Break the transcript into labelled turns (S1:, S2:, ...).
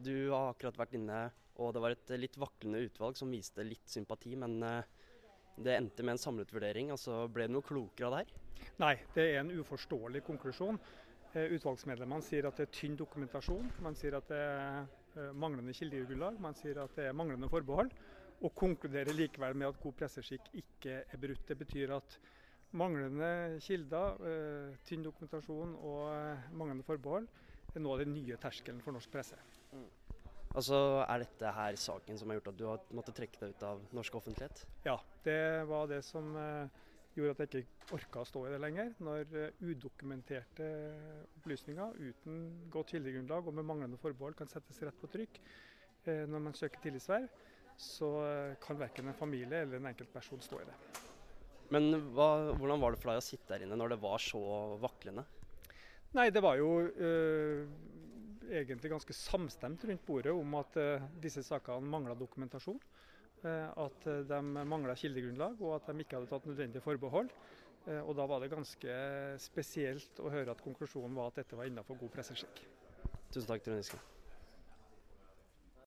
S1: Du har akkurat vært inne, og det var et litt vaklende utvalg som viste litt sympati, men eh, det endte med en samlet vurdering. altså Ble det noe klokere av det her?
S2: Nei, det er en uforståelig konklusjon. Eh, utvalgsmedlemmene sier at det er tynn dokumentasjon. Man sier at det er eh, manglende kildegrunnlag. Man sier at det er manglende forbehold. Og konkluderer likevel med at god presseskikk ikke er brutt. Det betyr at manglende kilder, tynn dokumentasjon og manglende forbehold er nå den nye terskelen for norsk presse. Mm.
S1: Altså, Er dette her saken som har gjort at du har måttet trekke deg ut av norsk offentlighet?
S2: Ja, det var det som eh, gjorde at jeg ikke orka å stå i det lenger. Når eh, udokumenterte opplysninger uten godt kildegrunnlag og med manglende forbehold kan settes rett på trykk eh, når man søker tillitsverv, så kan verken en familie eller en enkeltperson stå i det.
S1: Men hva, hvordan var det for deg å sitte der inne når det var så vaklende?
S2: Nei, det var jo øh, egentlig ganske samstemt rundt bordet om at øh, disse sakene mangla dokumentasjon. Øh, at de mangla kildegrunnlag og at de ikke hadde tatt nødvendige forbehold. og Da var det ganske spesielt å høre at konklusjonen var at dette var innenfor god presseskikk.
S1: Tusen takk, Trond Giske.